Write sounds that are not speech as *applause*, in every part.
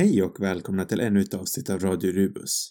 Hej och välkomna till ännu ett avsnitt av Radio Rubus.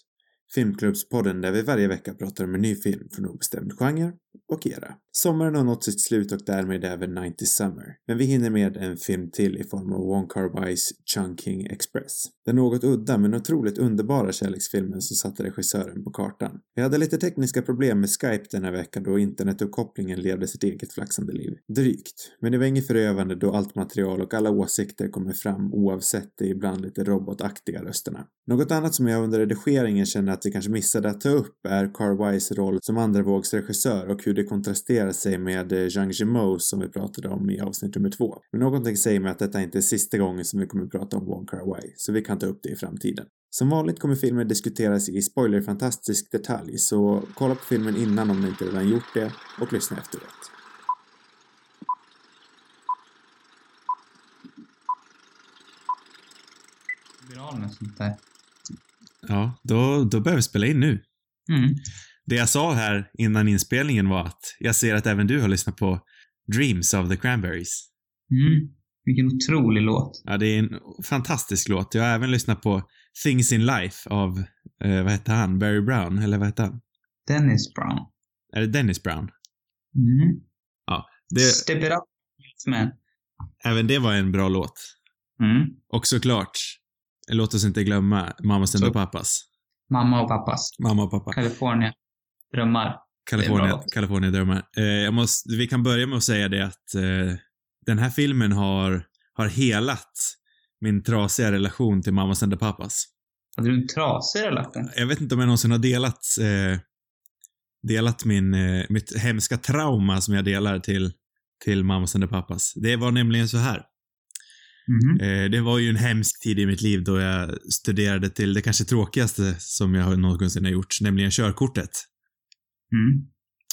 Filmklubbspodden där vi varje vecka pratar om en ny film från obestämd genre och era. Sommaren har nått sitt slut och därmed även 90 Summer. Men vi hinner med en film till i form av Wong Kar-wais Chungking Express. Den något udda men otroligt underbara kärleksfilmen som satte regissören på kartan. Vi hade lite tekniska problem med Skype den här veckan då internetuppkopplingen levde sitt eget flaxande liv. Drygt. Men det var inget förövande då allt material och alla åsikter kommer fram oavsett de ibland lite robotaktiga rösterna. Något annat som jag under redigeringen känner att vi kanske missade att ta upp är Kar-wais roll som andravågsregissör och hur det kontrasterar sig med eh, Zhang Yimou som vi pratade om i avsnitt nummer två. Men någonting säger mig att detta inte är sista gången som vi kommer att prata om Wong Kar-wai, så vi kan ta upp det i framtiden. Som vanligt kommer filmen diskuteras i spoilerfantastisk detalj, så kolla på filmen innan om ni inte redan gjort det och lyssna efteråt. sånt där. Ja, då, då börjar vi spela in nu. Mm. Det jag sa här innan inspelningen var att jag ser att även du har lyssnat på Dreams of the Cranberries. Mm. Vilken otrolig låt. Ja, det är en fantastisk låt. Jag har även lyssnat på Things in Life av, eh, vad hette han, Barry Brown, eller vad hette han? Dennis Brown. Är det Dennis Brown? Mm. Ja. Det, Step it up, man. även det var en bra låt. Mm. Och såklart, låt oss inte glömma Mammas and Så. the Pappas. Mamma och pappas. Mamma och pappa. California. Drömmar. California. California drömmar. Eh, måste, vi kan börja med att säga det att eh, den här filmen har, har helat min trasiga relation till Mammas and the Pappas. Hade du en trasig relation? Jag vet inte om jag någonsin har delat, eh, delat min, eh, mitt hemska trauma som jag delar till, till Mammas and the Pappas. Det var nämligen så här. Mhm. Eh, det var ju en hemsk tid i mitt liv då jag studerade till det kanske tråkigaste som jag någonsin har gjort, nämligen körkortet. Mm.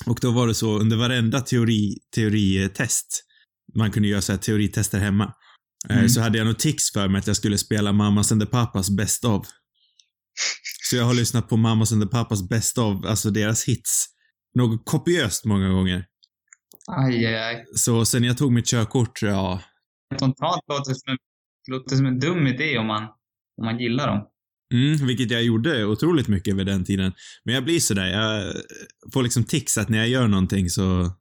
Och då var det så under varenda teori, teoritest, man kunde göra så här teoritester hemma, eh, Mm. så hade jag nog tics för mig att jag skulle spela Mammas and the Papas Best of. Så jag har lyssnat på Mammas and the Papas Best of, alltså deras hits, något kopiöst många gånger. Aj, aj, aj. Så sen jag tog mitt körkort, ja, Spontant låter det som en, låter som en dum idé om man, om man gillar dem. Mm, vilket jag gjorde otroligt mycket vid den tiden. Men jag blir sådär, jag får liksom tics att när jag gör någonting så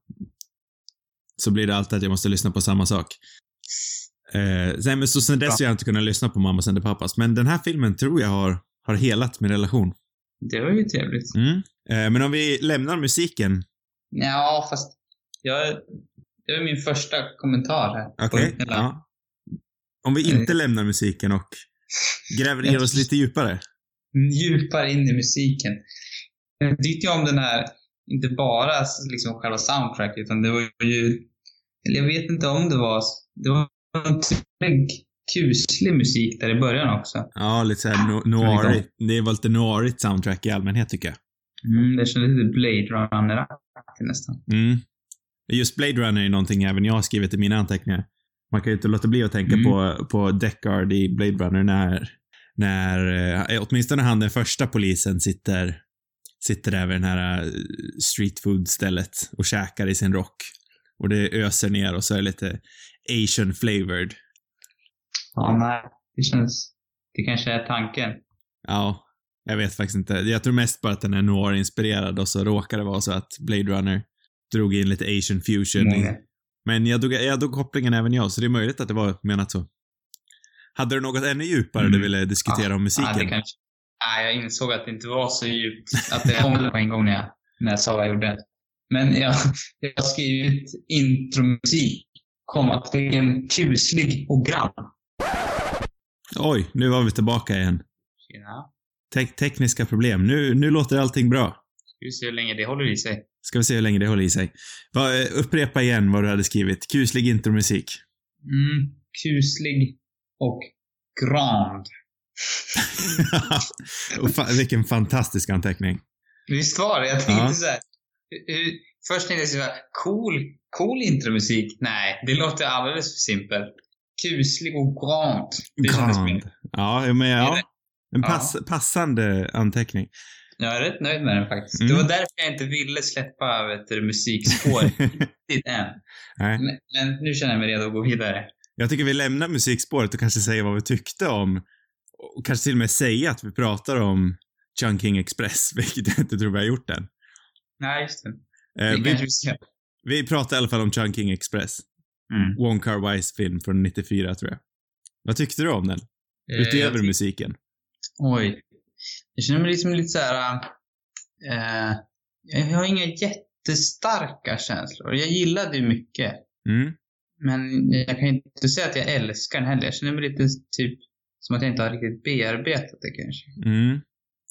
så blir det alltid att jag måste lyssna på samma sak. Eh, nej, men så sen dess har jag inte kunnat lyssna på Mammas and the Pappas. Men den här filmen tror jag har, har helat min relation. Det var ju trevligt. Mm. Eh, men om vi lämnar musiken. Ja, fast jag, det var min första kommentar här. Okej? hela- Ja. Om vi inte lämnar musiken och gräver ner oss lite djupare. djupare in i musiken. Jag tyckte ju om den här, inte bara liksom själva soundtracket, utan det var ju, eller jag vet inte om det var, det var en kuslig musik där i början också. Ja, lite såhär no- noirigt. Det var lite noirigt soundtrack i allmänhet tycker jag. Mm, det kändes lite Blade Runner-aktigt nästan. Mm. Just Blade Runner är någonting även jag har skrivit i mina anteckningar. Man kan ju inte låta bli att tänka Mm. på, på Deckard i Blade Runner när, när eh, åtminstone han den första polisen sitter, sitter där vid den här eh, street food stället och käkar i sin rock. Och det öser ner och så är det lite asian flavored. Ja, nej. Det känns, det kanske är tanken. Ja, jag vet faktiskt inte. Jag tror mest bara att den är noir-inspirerad och så råkar det vara så att Blade Runner drog in lite asian fusion Många. Men jag drog, jag drog kopplingen även jag, så det är möjligt att det var menat så. Hade du något ännu djupare du Mm. ville diskutera om musiken? Ja, det kanske, nej, jag insåg att det inte var så djupt. Att det kom på en gång när jag, när jag sa vad jag gjorde. Men jag, jag har skrivit intromusik. Kom att det är en kuslig och grann. Oj, nu var vi tillbaka igen. Ja. Te- tekniska problem. Nu, nu låter allting bra. Ska vi se hur länge det håller i sig. Ska vi se hur länge det håller i sig. Va, eh, upprepa igen vad du hade skrivit. Kuslig intromusik. Mm, kuslig och grand. *laughs* Och fa- vilken fantastisk anteckning. Visst var det? Jag tänkte Ja. så här. Först tänkte jag så här, cool, cool intromusik. Nej, det låter alldeles för simpelt. Kuslig och grand. Det kändes. Grand. Ja, men ja. En pass, passande anteckning. Jag är rätt nöjd med den faktiskt. Mm. Det var därför jag inte ville släppa vet du, musikspår *laughs* riktigt än. Nej. Men, men nu känner jag mig redo att gå vidare. Jag tycker vi lämnar musikspåret och kanske säger vad vi tyckte om, och kanske till och med säga att vi pratar om Chunking Express, *laughs* vilket jag inte tror vi har gjort än. Nej, just det. Eh, vi, vi vi pratar i alla fall om Chunking Express. Mm. Wong Kar Wais film från 94, tror jag. Vad tyckte du om den? Eh, Utöver tyck- musiken. Oj. Jag känner mig liksom lite så här. Eh, jag har inga jättestarka känslor. Jag gillade ju mycket. Mm. Men jag kan inte säga att jag älskar den heller. Jag känner mig lite typ som att jag inte har riktigt bearbetat det kanske. Mm.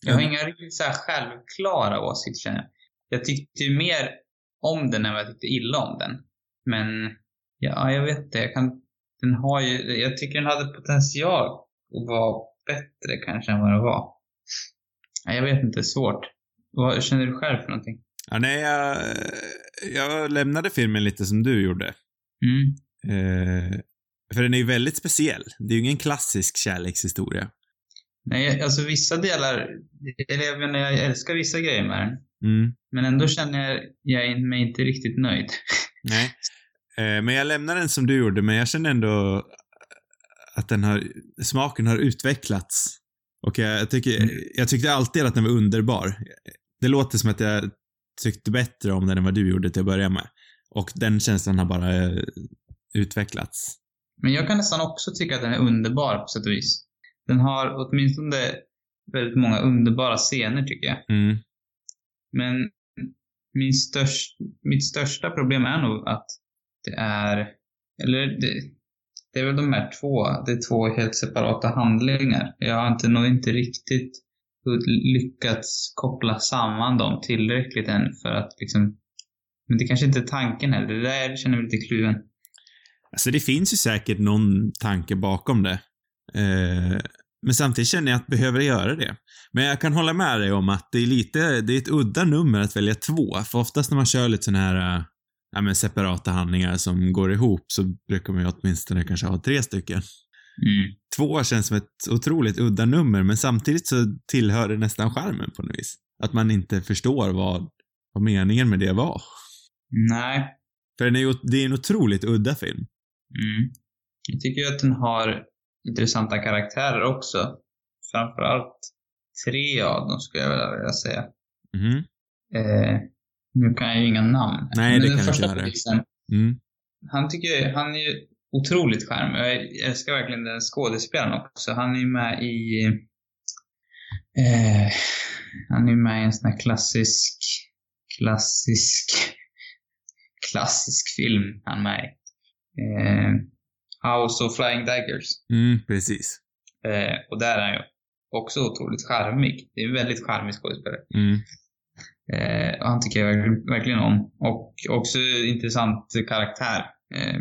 Jag har inga riktigt så här självklara åsikter känner jag. Jag tyckte ju mer om den än vad jag tyckte illa om den. Men, ja, jag vet inte. Jag kan, den har ju, jag tycker den hade potential att vara bättre kanske än vad den var. Ja, jag vet inte, svårt. Vad känner du själv för någonting? Ja, nej, jag, jag lämnade filmen lite som du gjorde. Mm. Eh, för den är ju väldigt speciell. Det är ju ingen klassisk kärlekshistoria. Nej, alltså vissa delar, eller jag menar, jag älskar vissa grejer med den. Mm. Men ändå känner jag, jag mig inte riktigt nöjd. *laughs* Nej. Eh, men jag lämnar den som du gjorde, men jag känner ändå att den har, smaken har utvecklats. Och jag, tycker, Mm. jag tyckte alltid att den var underbar. Det låter som att jag tyckte bättre om den än vad du gjorde till att börja med. Och den känslan har bara eh, utvecklats. Men jag kan nästan också tycka att den är underbar på sätt och vis. Den har åtminstone väldigt många underbara scener tycker jag. Mm. Men min störst, mitt största problem är nog att det är, eller det, det är väl de här två, det är två helt separata handlingar. Jag har inte, nog inte riktigt lyckats koppla samman dem tillräckligt än för att liksom, men det kanske inte är tanken heller. Det där känner jag mig lite kluven. Alltså det finns ju säkert någon tanke bakom det. Eh, men samtidigt känner jag att jag behöver göra det? Men jag kan hålla med dig om att det är lite, det är ett udda nummer att välja två. För oftast när man kör lite sån här, eh, ja men separata handlingar som går ihop så brukar man ju åtminstone kanske ha tre stycken. Mm. Två känns som ett otroligt udda nummer men samtidigt så tillhör det nästan charmen på något vis. Att man inte förstår vad, vad meningen med det var. Nej. För den är ju, det är en otroligt udda film. Mm. Jag tycker ju att den har intressanta karaktärer också. Framförallt tre av dem skulle jag vilja säga. Mhm. Eh, nu kan jag ju inga namn. Nej, Men det den kan första inte polisen, Mm. han tycker jag, han är ju otroligt charmig. Jag älskar verkligen den skådespelaren också. Han är ju med i... Eh, han är ju med i en sån här klassisk... Klassisk... Klassisk film han är med i. Eh, House of Flying Daggers. Mm, precis. Eh, och där är han ju också otroligt charmig. Det är en väldigt charmig skådespelare. Mm. Eh, han tycker jag verkligen, om. Och också intressant karaktär. Eh,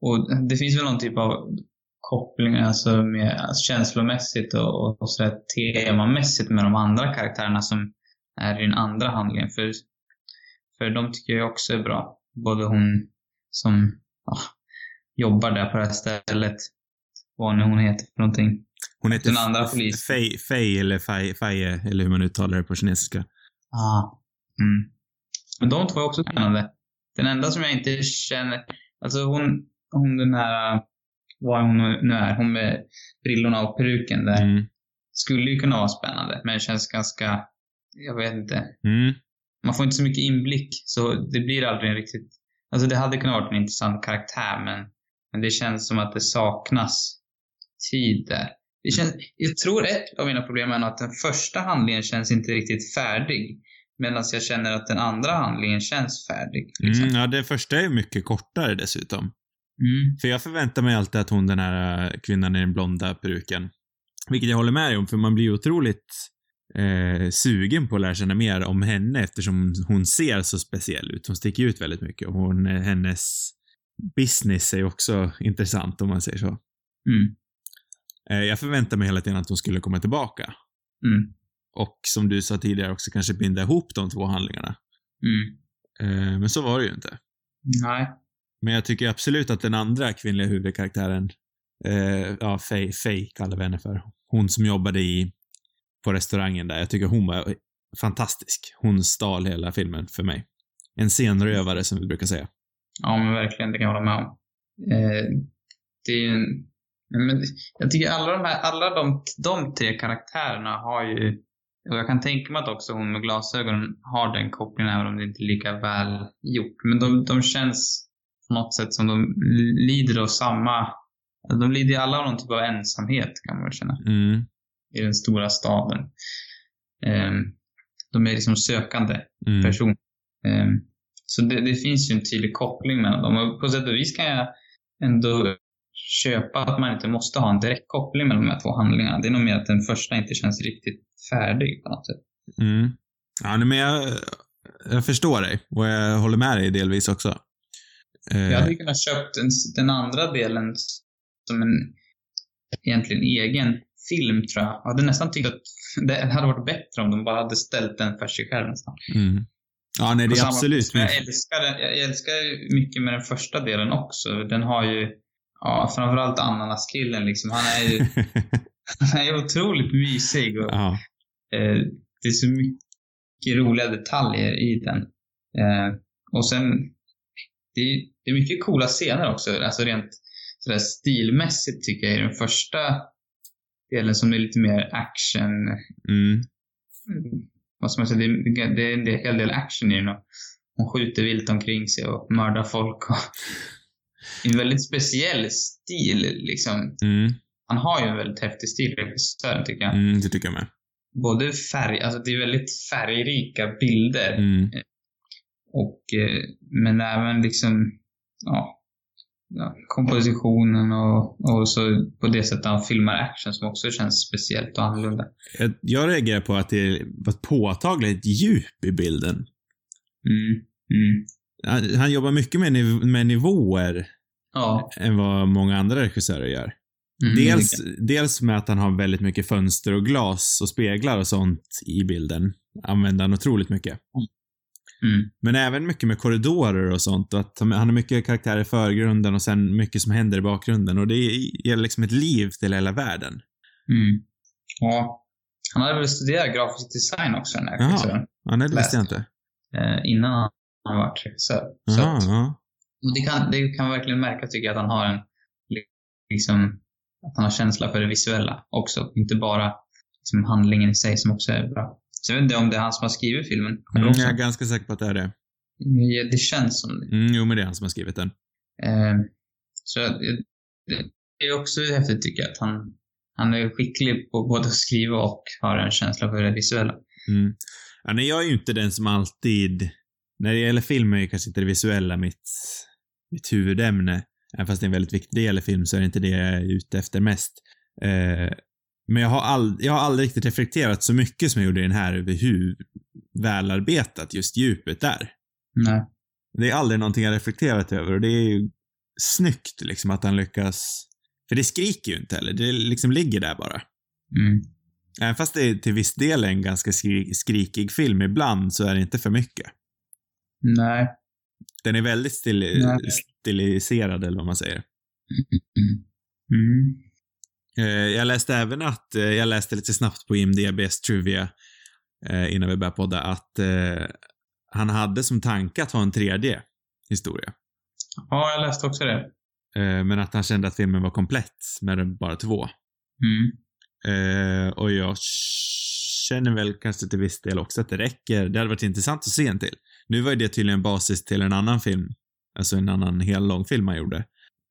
och det finns väl någon typ av koppling alltså med alltså känslomässigt och, och sådär temamässigt med de andra karaktärerna som är i den andra handlingen. För, för de tycker jag också är bra. Både hon som ja, jobbar där på det här stället, vad nu hon heter för någonting. Hon heter Den andra polisen. Fei, Fei eller Feie, eller hur man uttalar det på kinesiska. Ah. Mm. Men de två är också spännande. Den enda som jag inte känner, alltså hon, hon den här, vad hon nu är, hon med brillorna och peruken där, Mm. skulle ju kunna vara spännande, men det känns ganska, jag vet inte. Mm. Man får inte så mycket inblick, så det blir aldrig en riktigt, alltså det hade kunnat vara en intressant karaktär, men, men det känns som att det saknas tid där. Det känns, jag tror ett av mina problem är att den första handlingen känns inte riktigt färdig. Medan jag känner att den andra handlingen känns färdig. Liksom. Mm, ja, det första är mycket kortare dessutom. Mm. För jag förväntar mig alltid att hon, den här äh, kvinnan i den blonda peruken, vilket jag håller med om, för man blir otroligt eh, sugen på att lära känna mer om henne eftersom hon ser så speciell ut. Hon sticker ut väldigt mycket och hon, eh, hennes business är också intressant om man säger så. Mm. Eh, jag förväntar mig hela tiden att hon skulle komma tillbaka. Mm. Och som du sa tidigare också kanske binda ihop de två handlingarna. Mm. Eh, men så var det ju inte. Nej. Men jag tycker absolut att den andra kvinnliga huvudkaraktären, eh, ja, Faye, Faye kallar vi henne för. Hon som jobbade i, på restaurangen där. Jag tycker hon var fantastisk. Hon stal hela filmen för mig. En scenrövare som vi brukar säga. Ja, men verkligen. Det kan jag hålla med om. Eh, det är ju en, Men jag tycker alla de här, alla de, de tre karaktärerna har ju, och jag kan tänka mig att också hon med glasögon har den kopplingen även om det inte är lika väl gjort. Men de, de känns på något sätt som de lider av samma, de lider alla av någon typ av ensamhet kan man väl känna. Mm. I den stora staden. Um, de är liksom sökande Mm. person. Um, så det, det finns ju en tydlig koppling mellan dem. Och på sätt och vis kan jag ändå köpa att man inte måste ha en direkt koppling mellan de här två handlingarna. Det är nog mer att den första inte känns riktigt färdig på något sätt. Mm. Ja, men jag, jag förstår dig och jag håller med dig delvis också. Eh, Jag hade kunnat köpt den, den andra delen som en egentligen egen film tror jag. Jag hade nästan tyckt att *laughs* det hade varit bättre om de bara hade ställt den för sig själv nästan. mm. Ja, nej, det är absolut. Jag älskar, jag älskar mycket med den första delen också. Den har ju, ja, framförallt ananaskillen liksom. Han är ju *laughs* han är otroligt mysig och ja. eh, det är så mycket roliga detaljer i den. Eh, och sen, det är, det är mycket coola scener också. Alltså rent sådär stilmässigt tycker jag i den första delen som är lite mer action Mm. vad ska man säga, det, det är en hel del action i den. Hon skjuter vilt omkring sig och mördar folk. Och en väldigt speciell stil liksom. Mm. Han har ju en väldigt häftig stil, regissören tycker jag. Mm, det tycker jag med. Både färg, alltså det är väldigt färgrika bilder. Mm. Och, eh, men även liksom, ja, ja, kompositionen och, och så på det sättet han filmar action som också känns speciellt och annorlunda. Jag, jag reagerar på att det var ett påtagligt djup i bilden. Mm. Mm. Han, han jobbar mycket med, niv med nivåer Ja. än vad många andra regissörer gör. Mm, Dels, dels med att han har väldigt mycket fönster och glas och speglar och sånt i bilden. Använder han otroligt mycket. Mm. Men även mycket med korridorer och sånt. Och att han har mycket karaktärer i förgrunden och sen mycket som händer i bakgrunden. Och det ger liksom ett liv till hela världen. Mm. Ja. Han hade väl studerat grafisk design också den här Jaha. Ja, det visste jag inte. Eh, innan han var regissör. Så att, och det, kan, det kan man verkligen märka tycker jag att han har en liksom att han har känsla för det visuella också. Inte bara liksom, handlingen i sig som också är bra. Så jag vet inte om det är han som har skrivit filmen. Mm, jag är ganska säker på att det är det. Ja, det känns som det. Mm, jo, men det är han som har skrivit den. Eh, så det är också häftigt tycker jag att han, han är skicklig på både att skriva och har en känsla för det visuella. Mm. Ja, nej, jag är ju inte den som alltid... När det gäller film är ju kanske inte det visuella mitt, mitt huvudämne. Även fast det är en väldigt viktig del i film så är det inte det jag är ute efter mest. Eh, men jag har, all, jag har aldrig riktigt reflekterat så mycket som jag gjorde i den här över hur välarbetat just djupet är. Nej. Det är aldrig någonting jag reflekterat över och det är ju snyggt liksom att han lyckas. För det skriker ju inte heller, det liksom ligger där bara. Mm. Även fast det är till viss del en ganska skri skrikig film ibland så är det inte för mycket. Nej. Den är väldigt stili Nej. stiliserad eller vad man säger. *laughs* Mm. Eh, jag läste även att, eh, jag läste lite snabbt på IMDBs trivia eh, innan vi började podda att han hade som tanke att ha en tredje historia. Ja, jag läste också det. Men att han kände att filmen var komplett med bara två. Mm. Och jag känner väl kanske till viss del också att det räcker. Det hade varit intressant att se en till. Nu var ju det tydligen basis till en annan film. Alltså en annan hel långfilm man gjorde.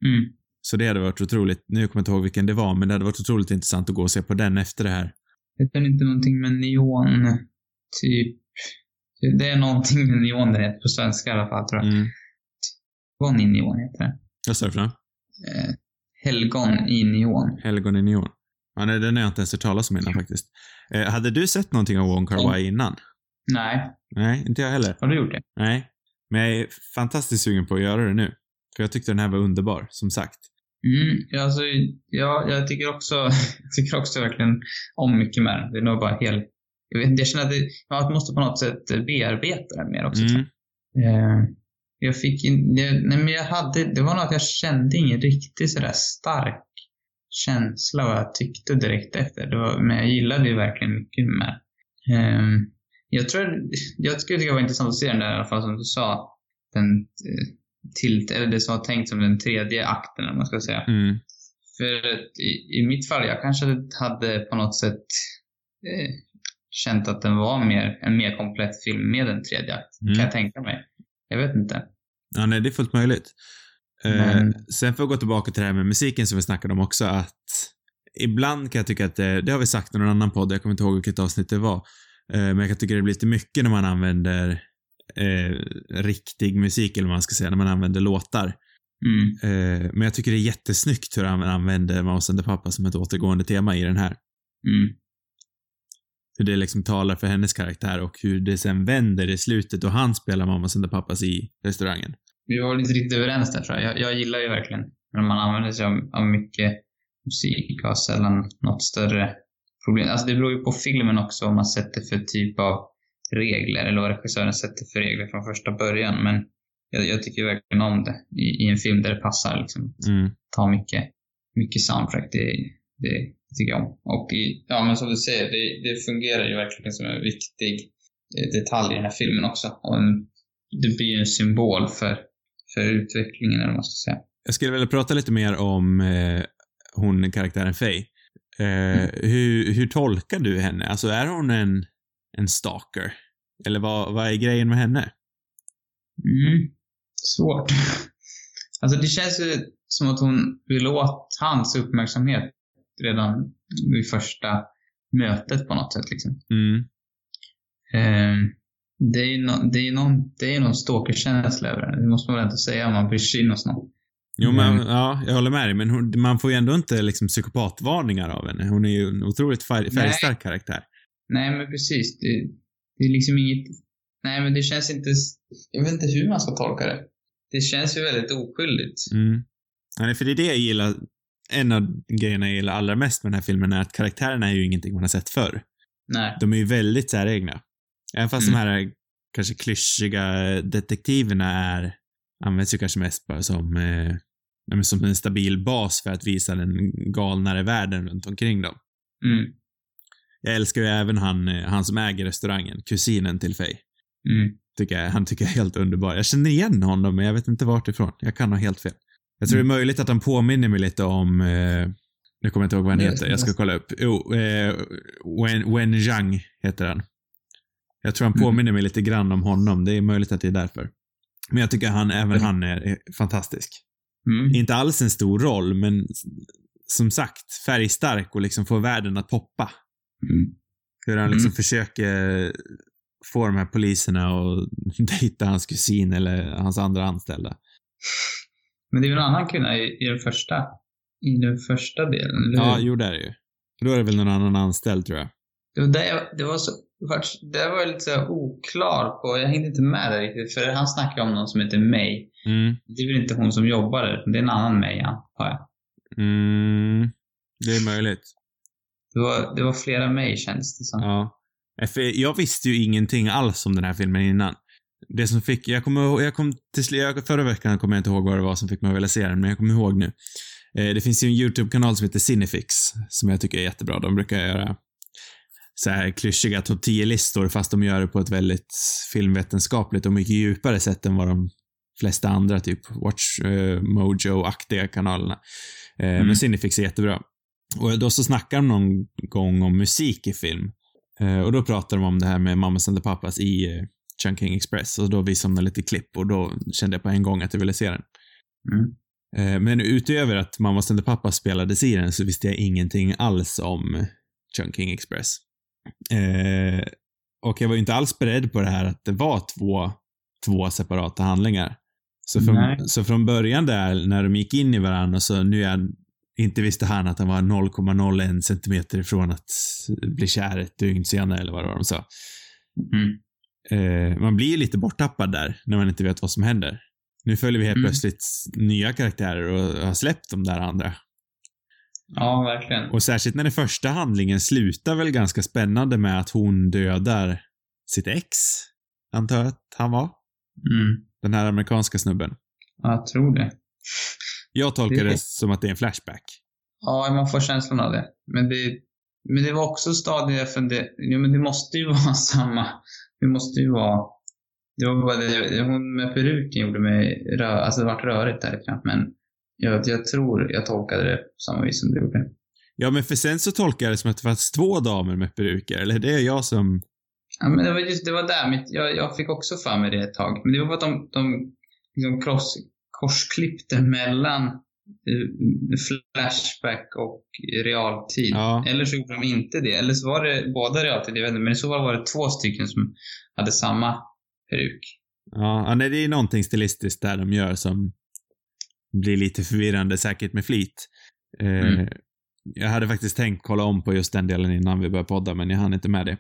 Mm. Så det hade varit otroligt, nu kommer jag inte ihåg vilken det var, men det hade varit otroligt intressant att gå och se på den efter det här. Heter det inte någonting med neon? Typ. Det är någonting med neon det heter på svenska i alla fall tror jag. Mm. I neon heter det. Vad sa du för något? Eh, helgon i neon. Helgon i neon. Ja, nej, den har jag inte ens hört talas om innan faktiskt. Eh, hade du sett någonting av Wong Kar Wai innan? Nej, Nej, inte jag heller. har du gjort det? Nej. Men jag är fantastiskt sugen på att göra det nu. För jag tyckte den här var underbar, som sagt. Mm, alltså, ja, jag tycker också, *laughs* jag tycker också verkligen om mycket med den. Det är nog bara helt... Jag, vet, jag känner att det, jag måste på något sätt bearbeta den mer också. Mm. jag. Eh, jag fick in, jag, nej men jag hade, det var nog att jag kände ingen riktigt sådär stark känsla vad jag tyckte direkt efter. Det var, men jag gillade ju verkligen mycket med eh, Jag tror, jag skulle tycka det var intressant att se den där i alla fall som du sa. Den, eh, till, eller det som var tänkt som den tredje akten, vad man ska säga. Mm. För i, i mitt fall, jag kanske hade på något sätt eh, känt att den var mer, en mer komplett film med en tredje akt. Mm. Kan jag tänka mig. Jag vet inte. Ja, nej, det är fullt möjligt. Eh, Men- sen får jag gå tillbaka till det här med musiken som vi snackade om också, att ibland kan jag tycka att det, det har vi sagt i någon annan podd, jag kommer inte ihåg vilket avsnitt det var, eh, men jag kan tycka det blir lite mycket när man använder eh, riktig musik, eller vad man ska säga, när man använder låtar. Mm. Eh, men jag tycker det är jättesnyggt hur han använder Mouse and the Papa som ett återgående tema i den här. Mm. Hur det liksom talar för hennes karaktär och hur det sen vänder i slutet och han spelar Mamas and the Papas i restaurangen. Vi var inte riktigt överens där tror jag. jag. Jag gillar ju verkligen när man använder sig av, av mycket musik och sällan något större problem. Alltså det beror ju på filmen också vad man sätter för typ av regler eller vad regissören sätter för regler från första början. Men jag, jag tycker verkligen om det i, i en film där det passar liksom. Mm. Ta mycket, mycket soundtrack. Det, det tycker jag om. Och i, ja men som du säger, det, det fungerar ju verkligen som en viktig eh, detalj i den här filmen också. Och en, det blir ju en symbol för, för utvecklingen eller vad man ska säga. Jag skulle vilja prata lite mer om eh, hon, karaktären Faye. Eh, Mm. hur, hur tolkar du henne? Alltså är hon en, en stalker? Eller vad, vad är grejen med henne? Mm. Svårt. *laughs* Alltså det känns ju som att hon vill åt hans uppmärksamhet redan vid första mötet på något sätt liksom. Mm. Ehm, det är ju no, det är någon, det är någon stalkerkänsla över det. Det måste man väl ändå säga om man bryr sig in hos någon. Jo, men Mm. ja, jag håller med dig, men hon, man får ju ändå inte liksom psykopatvarningar av henne. Hon är ju en otroligt färg, färgstark karaktär. Nej, men precis. Det, det är liksom inget... Nej, men det känns inte... Jag vet inte hur man ska tolka det. Det känns ju väldigt oskyldigt. Mm. Nej, för det är det jag gillar. En av grejerna jag gillar allra mest med den här filmen är att karaktärerna är ju ingenting man har sett förr. Nej. De är ju väldigt säregna. Även fast Mm. de här kanske klyschiga detektiverna är, används ju kanske mest bara som, eh, nej, men som en stabil bas för att visa den galnare världen runt omkring dem. Mm. Jag älskar ju även han, eh, han som äger restaurangen, kusinen till Faye. Mm. Tycker jag, han tycker jag är helt underbar. Jag känner igen honom, men jag vet inte vart ifrån. Jag kan ha helt fel. Jag tror Mm. det är möjligt att han påminner mig lite om, eh, nu kommer jag inte ihåg vad han heter, jag ska kolla upp. Jo, eh, Wen, Wen Zhang heter han. Jag tror han Mm. påminner mig lite grann om honom, det är möjligt att det är därför. Men jag tycker han, även Mm. han är fantastisk. Mm. Inte alls en stor roll, men som sagt, färgstark och liksom får världen att poppa. Mm. Hur han liksom Mm. försöker få de här poliserna att *laughs* dejta hans kusin eller hans andra anställda. Men det är ju en annan kvinna i, i den första. I den första delen, eller? Ja, jo det är det ju. Då är det väl någon annan anställd tror jag. Det var, där det var så... Där var lite så oklar på... Jag hängde inte med där riktigt. För han snackade om någon som heter May. Mm. Det är väl inte hon som jobbar där. Det är en annan May, antar jag. Mm. Det är möjligt. Det var, det var flera May, känns det som. Ja. Jag visste ju ingenting alls om den här filmen innan. Det som fick, jag kommer ihåg, jag kom till jag- förra veckan kommer jag inte ihåg vad det var som fick mig att vilja se den, men jag kommer ihåg nu. Eh, det finns ju en YouTube-kanal som heter Cinefix, som jag tycker är jättebra. De brukar göra så här klyschiga topp 10-listor, fast de gör det på ett väldigt filmvetenskapligt och mycket djupare sätt än vad de flesta andra, typ Watch eh, Mojo-aktiga kanalerna. Eh, Mm. Men Cinefix är jättebra. Och då så snackar de någon gång om musik i film. Eh, och då pratar de om det här med Mamas and the Papas i eh, Chunking Express. Och då visade de lite klipp och då kände jag på en gång att jag ville se den. Mm. Eh, men utöver att Mamas and the Papas spelades i den så visste jag ingenting alls om Chunking Express. Eh, och jag var ju inte alls beredd på det här att det var två, två separata handlingar. Så från, så från början där, när de gick in i varandra, så nu är inte visste han att han var 0,01 centimeter ifrån att bli kär ett dygn senare, eller vad det var de sa. Mm. Eh, man blir ju lite borttappad där, när man inte vet vad som händer. Nu följer vi helt Mm. plötsligt nya karaktärer och har släppt de där andra. Ja, verkligen. Och särskilt när den första handlingen slutar väl ganska spännande med att hon dödar sitt ex, antar jag att han var. Mm. Den här amerikanska snubben. Ja, jag tror det. Jag tolkar det Det- som att det är en flashback. Ja, man får känslan av det. Men det, men det var också stadier jag funderade... Jo, men det måste ju *laughs* vara samma. Det måste ju vara... Det var bara det, hon med peruken gjorde mig rö, Alltså det vart rörigt där grann, men Jag, jag tror jag tolkade det på samma vis som du gjorde. Ja, men för sen så tolkar jag det som att det fanns två damer med peruker, eller det är jag som... Ja, men det var just det var där mitt, jag, jag fick också för mig det ett tag. Men det var för att de, de liksom cross, korsklippte mellan eh, Flashback och realtid. Ja. Eller så gjorde de inte det. Eller så var det båda realtid, jag vet inte. Men i så fall var det två stycken som hade samma peruk. Ja, ja, nej, det är någonting stilistiskt där de gör som blir lite förvirrande, säkert med flit. Eh, Mm. Jag hade faktiskt tänkt kolla om på just den delen innan vi började podda, men jag hann inte med det.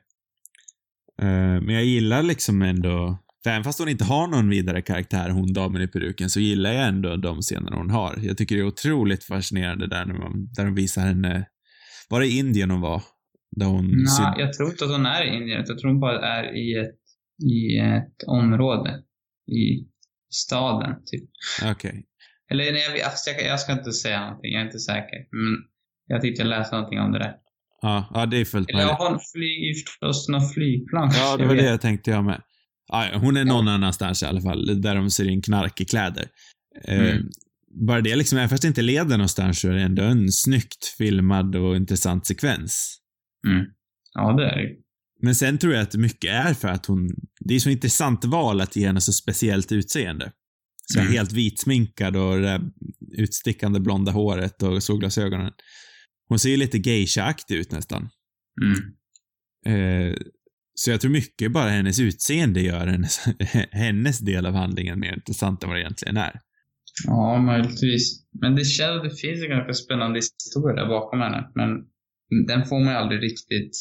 Eh, men jag gillar liksom ändå, för även fast hon inte har någon vidare karaktär, hon damen i peruken, så gillar jag ändå de scener hon har. Jag tycker det är otroligt fascinerande där när man, där de visar henne, var det Indien hon var? Där hon... Nej, syn- jag tror inte att hon är i Indien. Jag tror hon bara är i ett, i ett område. I staden, typ. Okej. Eller nej, jag, alltså, jag, jag ska inte säga någonting. Jag är inte säker. Men jag tyckte jag läste någonting om det där. Ja, ja, det är fullt Eller möjligt. ja, flyger förstås någon flygplan. Ja, det var det jag tänkte jag med. Ja, ja, hon är någon annanstans i alla fall, där de ser in knark i kläder. Eh, Mm. Bara det liksom, även fast det inte leder någonstans så är det ändå en snyggt filmad och intressant sekvens. Mm. Ja, det är det Men sen tror jag att mycket är för att hon, det är så intressant val att ge henne så speciellt utseende. Så Mm. helt vitsminkad och det där utstickande blonda håret och solglasögonen. Hon ser ju lite geisha-aktig ut nästan. Mm. Eh, så jag tror mycket bara hennes utseende gör hennes, *laughs* hennes del av handlingen mer intressant än vad det egentligen är. Ja, möjligtvis. Men det känns, det finns en ganska spännande historia där bakom henne. Men den får man ju aldrig riktigt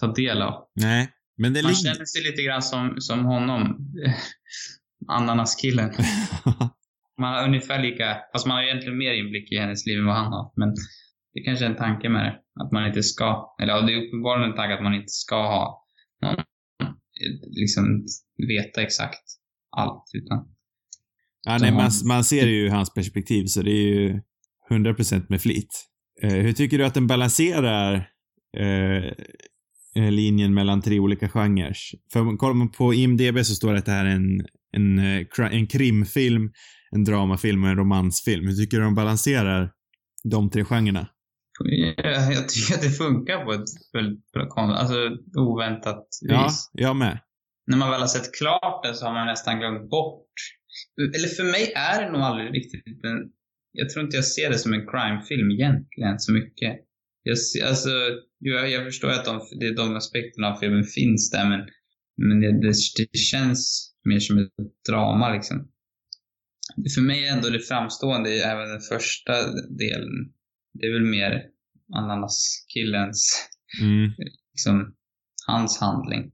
ta del av. Nej, men det Man känner sig lite grann som, som honom. *laughs* Ananaskillen. *laughs* Man har ungefär lika, fast man har egentligen mer inblick i hennes liv än vad han har. Men det kanske är en tanke med det. Att man inte ska, eller ja, det är uppenbarligen en tanke att man inte ska ha någon, liksom veta exakt allt. Utan, ja, nej, man, man ser ju hans perspektiv, så det är ju 100% med flit. Eh, hur tycker du att den balanserar eh, eh, linjen mellan tre olika genrer? För kollar man på IMDB så står det att det här är en, en, eh, en krimfilm, en dramafilm och en romansfilm. Hur tycker du de balanserar de tre genrerna? Jag, *laughs* jag tycker att det funkar på ett väldigt bra, kon- alltså oväntat Ja, vis. jag med. När man väl har sett klart den så har man nästan glömt bort. Eller för mig är det nog aldrig riktigt en... Jag tror inte jag ser det som en crimefilm egentligen så mycket. Jag, ser, alltså, jag, jag förstår att de, det, de aspekterna av filmen finns där men, men det, det, det känns mer som ett drama liksom. För mig är ändå det framstående i även den första delen. Det är väl mer ananaskillens, Mm. liksom, hans handling.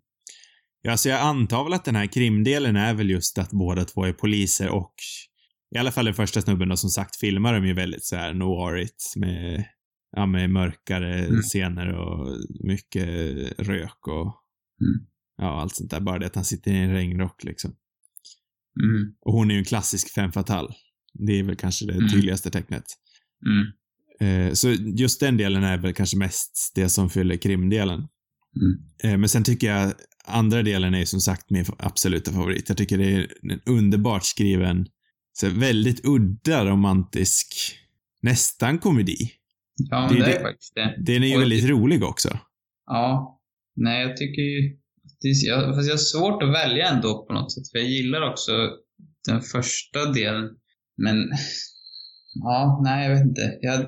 Ja, så jag antar väl att den här krimdelen är väl just att båda två är poliser och i alla fall den första snubben då som sagt filmar de ju väldigt så här noirigt med, ja, med mörkare Mm. scener och mycket rök och Mm. ja, allt sånt där. Bara det att han sitter i en regnrock liksom. Mm. Och hon är ju en klassisk femme fatale. Det är väl kanske det Mm. tydligaste tecknet. Eh, så just den delen är väl kanske mest det som fyller krimdelen. Mm. Eh, Men sen tycker jag andra delen är som sagt min absoluta favorit. Jag tycker det är en underbart skriven, så väldigt udda romantisk, nästan komedi. Ja, Det- det, det- är faktiskt det. Den är ju Och- väldigt rolig också. Ja. Nej, jag tycker ju... Det är, jag, fast jag har svårt att välja ändå på något sätt. För jag gillar också den första delen. Men... Ja, nej, jag vet inte. Jag,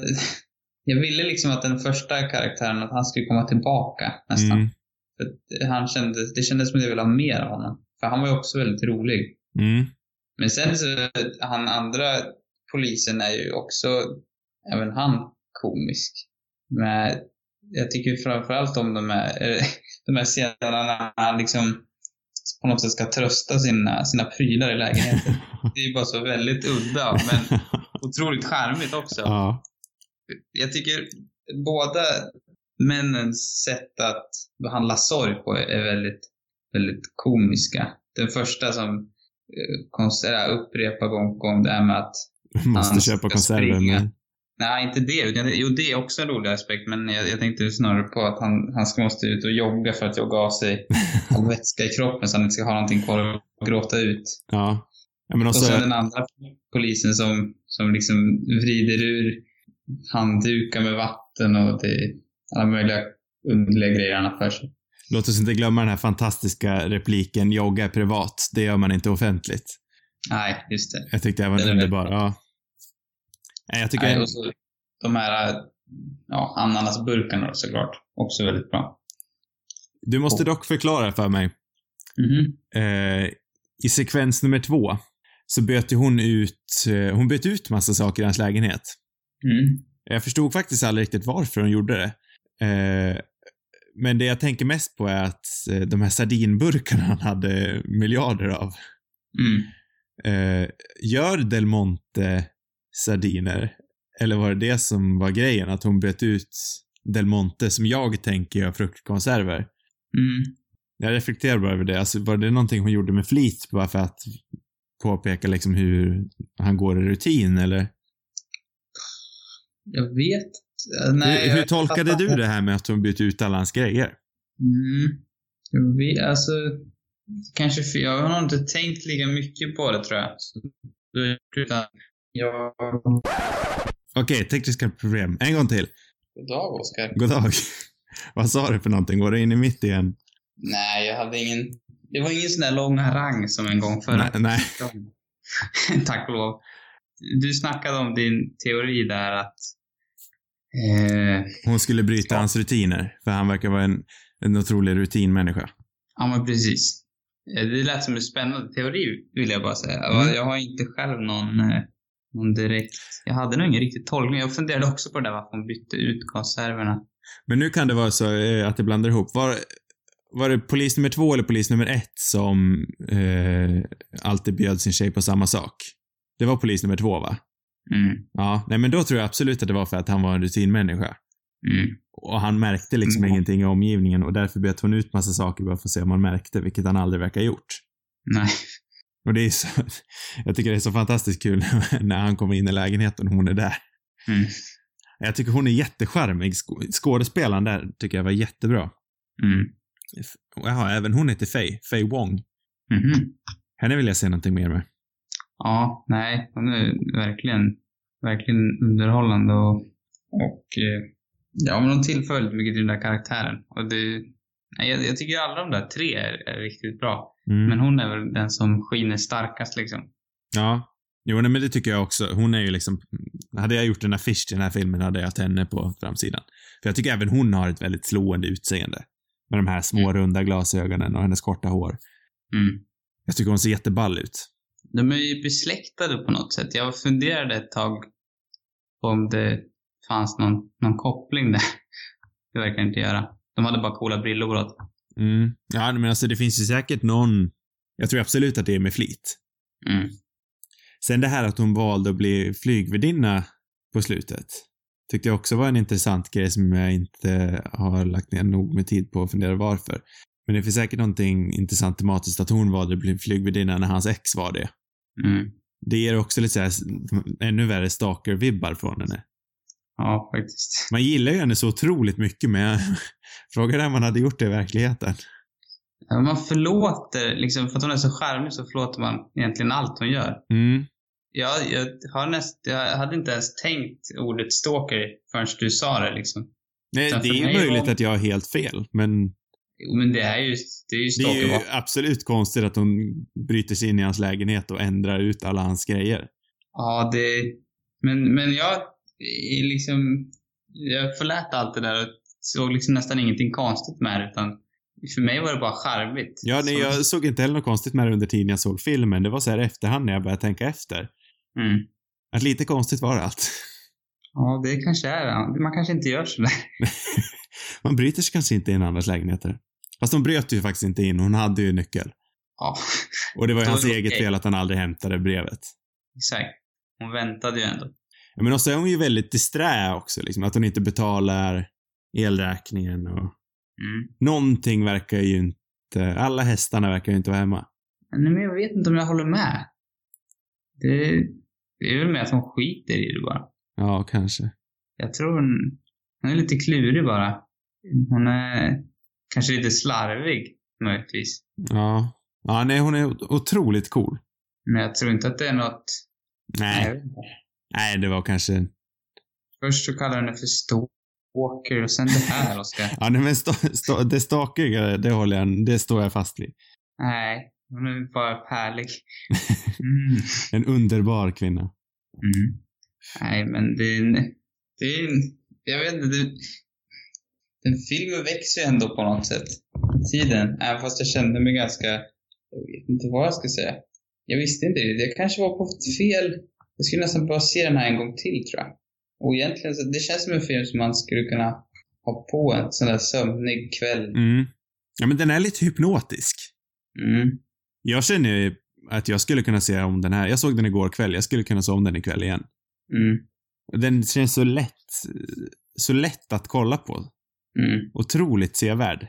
jag ville liksom att den första karaktären, att han skulle komma tillbaka nästan. Mm. För han kände, det kändes som att jag ville ha mer av honom. För han var ju också väldigt rolig. Mm. Men sen så, han andra polisen är ju också, även han, komisk. Men jag tycker framförallt om de här, *laughs* de här scenerna när han liksom på något sätt ska trösta sina, sina prylar i lägenheten. *laughs* Det är ju bara så väldigt udda, men *laughs* otroligt charmigt också. ja. Jag tycker båda männens sätt att behandla sorg på är väldigt, väldigt komiska. Den första som eh, konserverar, upprepar gång på gång det här med att *laughs* Måste Han köpa konserver med. Nej, inte det. utan Jo, det är också en rolig aspekt, men jag, jag tänkte snarare på att han, han ska måste ut och jogga för att jogga av sig *laughs* all vätska i kroppen så han inte ska ha någonting kvar att gråta ut. Ja. ja men Och också, sen den andra polisen som, som liksom vrider ur handdukar med vatten och det alla möjliga underliga grejer han har för sig. Låt oss inte glömma den här fantastiska repliken “Jogga är privat, det gör man inte offentligt”. Nej, just det. Jag tyckte det var är underbar. Ja. Nej, jag tycker... Nej, och så de här ja, ananasburkarna såklart. Också väldigt bra. Du måste dock förklara för mig. Mhm. Eh, I sekvens nummer två så bytte hon ut, eh, hon bytte ut massa saker i hans lägenhet. Mm. Jag förstod faktiskt aldrig riktigt varför hon gjorde det. Eh, men det jag tänker mest på är att eh, de här sardinburkarna han hade miljarder av. Mm. Eh, gör Del Monte sardiner? Eller var det det som var grejen? Att hon bytte ut Del Monte, som jag tänker gör fruktkonserver? Mm. Jag reflekterar bara över det. Alltså, var det någonting hon gjorde med flit bara för att påpeka liksom hur han går i rutin, eller? Jag vet eh, nej, hur, hur tolkade du det här med att hon bytte ut alla hans grejer? Mm. Vet, alltså, kanske för jag har inte tänkt lika mycket på det tror jag. Utan jag... Okej, tekniska problem. En gång till. God dag, Oskar. God dag. *laughs* Vad sa du för någonting? Går du in i mitt igen? Nej, jag hade ingen... Det var ingen sån där lång harang som en gång förra. Nej, nej. *laughs* Tack och lov. Du snackade om din teori där att... Eh, Hon skulle bryta Ja. hans rutiner, för han verkar vara en, en otrolig rutinmänniska. ja, men precis. Eh, Det lät som en spännande teori, vill jag bara säga. Mm. Jag har inte själv någon, eh, någon direkt... Jag hade nog ingen riktig tolkning. Jag funderade också på det där varför hon bytte ut konserverna. Men nu kan det vara så eh, att det blandar ihop. Var, var det polis nummer två eller polis nummer ett som eh, alltid bjöd sin tjej på samma sak? Det var polis nummer två, va? Mm. Ja, nej men då tror jag absolut att det var för att han var en rutinmänniska. Mm. Och han märkte liksom Mm. ingenting i omgivningen och därför bytte hon ut massa saker bara för att se om han märkte, vilket han aldrig verkar ha gjort. Nej. Och det är så, *laughs* jag tycker det är så fantastiskt kul *laughs* när han kommer in i lägenheten och hon är där. Mm. Jag tycker hon är jättecharmig. Sk- Skådespelaren där tycker jag var jättebra. Mm. Jaha, även hon heter Faye. Faye Wong. Mhm. Henne vill jag se någonting mer med. Ja, nej, hon är verkligen, verkligen underhållande och, och eh, ja, men hon tillför väldigt mycket till den där karaktären. Och det, jag, jag tycker alla de där tre är, är riktigt bra. Mm. Men hon är väl den som skiner starkast liksom. Ja. Jo, nej, men det tycker jag också. Hon är ju liksom... Hade jag gjort en affisch till den här filmen hade jag haft henne på framsidan. För jag tycker även hon har ett väldigt slående utseende. Med de här små Mm. runda glasögonen och hennes korta hår. Mm. Jag tycker hon ser jätteball ut. De är ju besläktade på något sätt. Jag funderade ett tag på om det fanns någon, någon koppling där. *laughs* Det verkar inte göra. De hade bara coola brillor båda. Mm. Ja, men alltså det finns ju säkert någon... Jag tror absolut att det är med flit. Mm. Sen det här att hon valde att bli flygvärdinna på slutet. Tyckte jag också var en intressant grej som jag inte har lagt ner nog med tid på att fundera varför. Men det finns säkert någonting intressant tematiskt att hon att bli flygvärdinna när hans ex var det. Mm. Det ger också lite såhär, ännu värre stalker-vibbar från henne. Ja, faktiskt. Man gillar ju henne så otroligt mycket men *laughs* frågan är om man hade gjort det i verkligheten. Man förlåter, liksom, för att hon är så charmig så förlåter man egentligen allt hon gör. Mm. Jag, jag, har näst, jag hade inte ens tänkt ordet stalker förrän du sa det liksom. Nej, det är möjligt var- att jag har helt fel, men Jo, men det är ju, det är ju det är ju va? absolut konstigt att hon bryter sig in i hans lägenhet och ändrar ut alla hans grejer. Ja, det... Men, men jag liksom... Jag förlät allt det där och såg liksom nästan ingenting konstigt med det, utan för mig var det bara charmigt. Ja, nej, Så- jag såg inte heller något konstigt med det under tiden jag såg filmen. Det var så här efterhand när jag började tänka efter. Mm. Att lite konstigt var allt. Ja, det kanske är det. Man kanske inte gör sådär. *laughs* Man bryter sig kanske inte in i andras lägenheter. Fast de bröt ju faktiskt inte in, hon hade ju nyckel. Ja, Och det var ju hans eget fel att han aldrig hämtade brevet. exakt. Hon väntade ju ändå. Ja, men också är hon ju väldigt disträ också, liksom. Att hon inte betalar elräkningen och... Mm. Någonting verkar ju inte... Alla hästarna verkar ju inte vara hemma. Nej, men jag vet inte om jag håller med. Det, det är väl med att hon skiter i det bara. Ja, kanske. Jag tror hon, hon är lite klurig bara. Hon är kanske lite slarvig, möjligtvis. Ja. Ja, nej, hon är otroligt cool. Men jag tror inte att det är något... Nej, Nej. det var kanske... Först så kallar den det för stalker och sen det här och ska... *laughs* Ja, nej, men sta, sta, det stakiga, det håller jag, det står jag fast vid. Nej, hon är bara härlig. *laughs* Mm. En underbar kvinna. Mm. Nej, men det är en, det är en, jag vet inte, det, den filmen växer ju ändå på något sätt. Tiden, även fast jag kände mig ganska, jag vet inte vad jag ska säga. Jag visste inte det. Jag kanske var på fel, jag skulle nästan bara se den här en gång till tror jag. Och egentligen, så, det känns som en film som man skulle kunna ha på en sån där sömnig kväll. Mm. Ja, men den är lite hypnotisk. Mm. Jag känner ju att jag skulle kunna se om den här. Jag såg den igår kväll. Jag skulle kunna se om den ikväll igen. Mm. Den känns så lätt, så lätt att kolla på. Mm. Otroligt sevärd.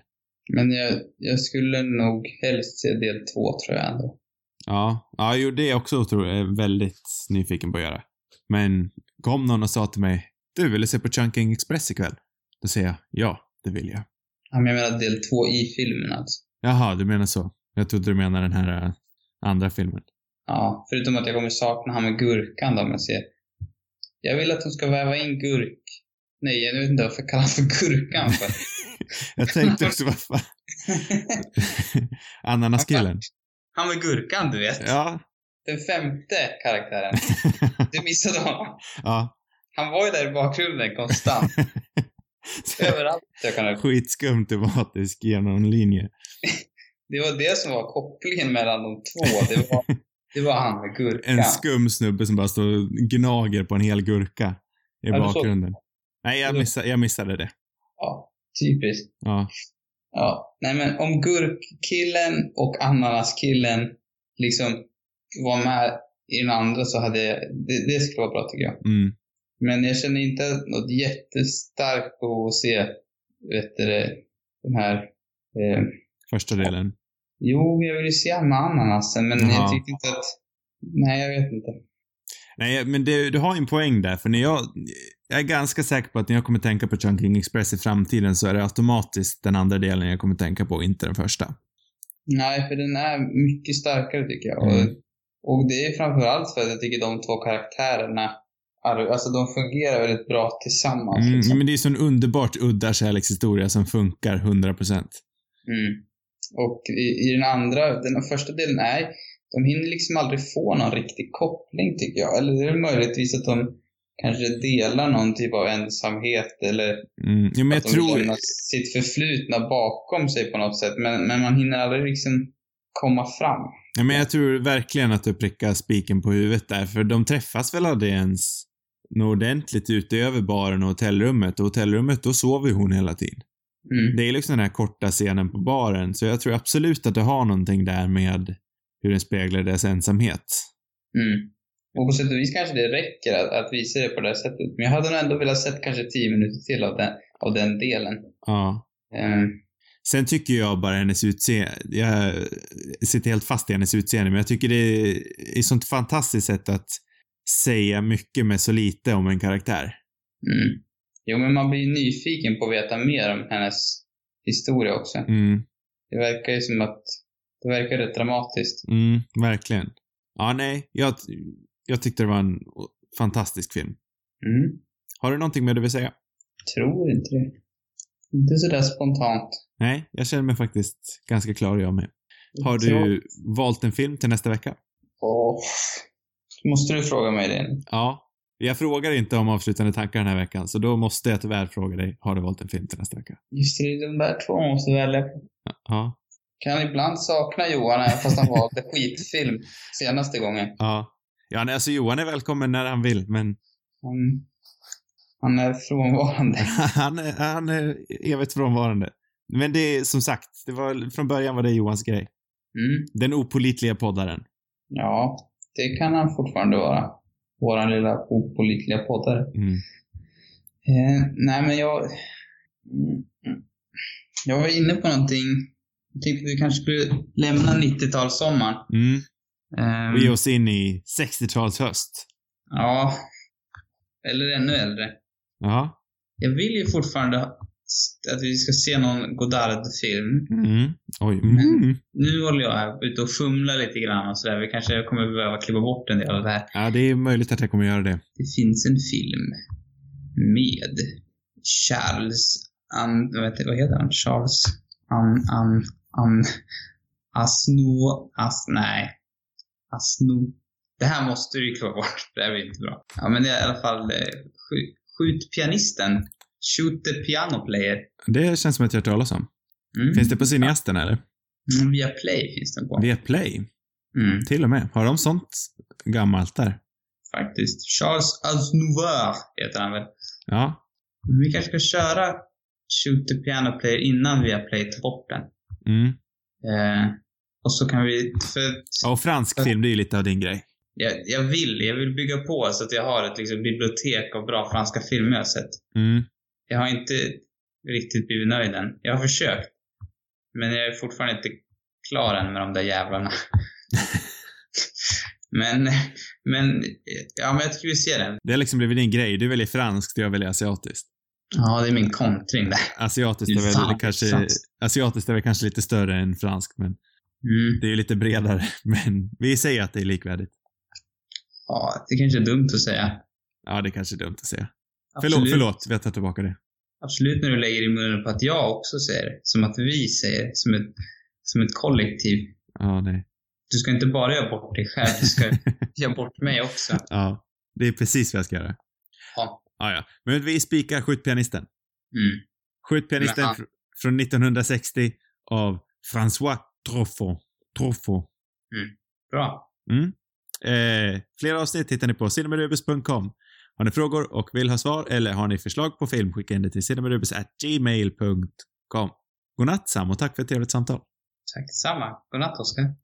Men jag, jag skulle nog helst se del två tror jag ändå. Ja, ja, jo, det är jag också otroligt, väldigt nyfiken på att göra. Men kom någon och sa till mig, du vill du se på Chunking Express ikväll? Då säger jag, ja, det vill jag. Ja, men jag menar del två i filmen alltså. Jaha, du menar så. Jag trodde du menade den här äh, andra filmen. Ja, förutom att jag kommer sakna han med gurkan då jag ser. Jag vill att de ska väva in gurk. Nej, jag vet inte varför jag kallar honom för gurkan för. *laughs* jag tänkte också, vad fan. *laughs* Ananaskillen. Han med gurkan, du vet. Ja. Den femte karaktären. *laughs* Du missade honom. ja. Han var ju där i bakgrunden konstant. Överallt jag kan Skitskum tematisk genomlinje. Det var det som var kopplingen mellan de två. Det var, *laughs* det var han med gurkan. En skum snubbe som bara står och gnager på en hel gurka i Ja, bakgrunden. Nej, jag missade, jag missade det. Ja, typiskt. Ja. Ja, nej men om gurkkillen och ananaskillen liksom var med i den andra så hade jag, det, det skulle vara bra tycker jag. Mm. Men jag känner inte något jättestarkt behov att se, vet du den här, eh, Första delen. Jo jag ju se med ananasen men Jaha. jag tyckte inte att, nej jag vet inte. Nej, men det, du har ju en poäng där, för när jag, jag är ganska säker på att när jag kommer tänka på Chunking Express i framtiden så är det automatiskt den andra delen jag kommer tänka på, inte den första. Nej, för den är mycket starkare tycker jag. Mm. Och, och det är framförallt för att jag tycker de två karaktärerna, är- alltså de fungerar väldigt bra tillsammans. Mm, liksom. men det är så en underbart udda kärlekshistoria som funkar 100%. Mm. Och i, i den andra, den första delen är, de hinner liksom aldrig få någon riktig koppling tycker jag. Eller det är möjligtvis att de kanske delar någon typ av ensamhet eller Mm. Jag att de tror... lämnar sitt förflutna bakom sig på något sätt. Men, men man hinner aldrig liksom komma fram. Ja, men jag tror verkligen att du prickar spiken på huvudet där, för de träffas väl aldrig ens något ordentligt utöver baren och hotellrummet. Och hotellrummet, då sover hon hela tiden. Mm. Det är liksom den här korta scenen på baren, så jag tror absolut att du har någonting där med hur den speglar deras ensamhet. Mm. Och på sätt och vis kanske det räcker att, att visa det på det här sättet. Men jag hade nog ändå velat sett kanske tio minuter till av den, av den delen. Ja. Ehm, Sen tycker jag bara hennes utseende, jag sitter helt fast i hennes utseende, men jag tycker det är ett sånt fantastiskt sätt att säga mycket med så lite om en karaktär. mm. Jo, men man blir nyfiken på att veta mer om hennes historia också. Mm, Det verkar ju som att det verkar rätt dramatiskt. mm, verkligen. Ja, nej, jag, jag tyckte det var en fantastisk film. Mm. Har du någonting mer du vill säga? Tror inte det. Inte sådär spontant. Nej, jag känner mig faktiskt ganska klar jag med. Har du valt en film till nästa vecka? Åh. Måste du fråga mig det? Ja. Jag frågar inte om avslutande tankar den här veckan, så då måste jag tyvärr fråga dig, har du valt en film till nästa vecka? Just det, de där två man måste välja. Ja. Kan ibland sakna Johan även fast han valde skitfilm senaste gången. Ja. Ja, nej, alltså Johan är välkommen när han vill, men Han, han är frånvarande. *laughs* han är, han är evigt frånvarande. Men det är som sagt, det var, från början var det Johans grej. Mm. Den opolitliga poddaren. Ja, det kan han fortfarande vara. Våran lilla opålitliga poddare. Mm. Eh, nej, men jag... Mm, mm. Jag var inne på någonting. Jag tänkte att vi kanske skulle lämna 90-talssommaren. Mm. Ehm, Och ge oss in i 60-tals höst. Ja. Eller ännu äldre. Ja. Jag vill ju fortfarande att vi ska se någon Godard-film. Mm. Oj. Mm. Nu håller jag här ute och fumlar lite grann och sådär. Vi kanske kommer behöva klippa bort en del av det här. Ja, det är möjligt att jag kommer göra det. Det finns en film med Charles An... Vad heter, vad heter han? Charles An... An... An... Asno... As... Nej. Asno... Det här måste du ju klippa bort. Det här blir inte bra. Ja, men det är i alla fall eh, skjut pianisten. Shoot the piano player. Det känns som att jag har hört talas om. Mm. Finns det på Cineasten eller? Mm, via Play finns den på. Via Play? Mm, Till och med. Har de sånt gammalt där? faktiskt. Charles Aznavour heter han väl. Ja. Vi kanske ska köra Shoot the piano player innan via Play tar bort den. Mm. Eh, och så kan vi... För Ja, och fransk film, det är ju lite av din grej. jag, jag vill, jag vill bygga på så att jag har ett liksom, bibliotek av bra franska filmer jag har sett. Mm. Jag har inte riktigt blivit nöjd än. Jag har försökt. Men jag är fortfarande inte klar än med de där jävlarna. *laughs* men, men, ja men jag tycker vi ser den. Det har liksom blivit din grej. Du väljer franskt och jag väljer asiatiskt. Ja, det är min kontring där. Asiatiskt är väl Fan, kanske, sant. asiatiskt är väl kanske lite större än franskt, men Mm. det är ju lite bredare. *laughs* Men vi säger att det är likvärdigt. Ja, det kanske är dumt att säga. Ja, det kanske är dumt att säga. Absolut. Förlåt, förlåt. Vi har tagit tillbaka det. Absolut när du lägger i munnen på att jag också säger det. Som att vi säger det. Som ett, som ett kollektiv. Ja, nej. Du ska inte bara göra bort dig själv, du ska *laughs* göra bort mig också. Ja. Det är precis vad jag ska göra. Ja. Ja, ja. Men vi spikar Skjutpianisten. Mm. Skjutpianisten fr- från 1960 av François Truffaut. Truffaut. Bra. Mm. Eh, fler avsnitt hittar ni på cinemarubus.com. Har ni frågor och vill ha svar eller har ni förslag på film, skicka in det till cinemarubus.gmail.com. Godnatt Sam och tack för ett trevligt samtal. Tack detsamma. Godnatt Oskar.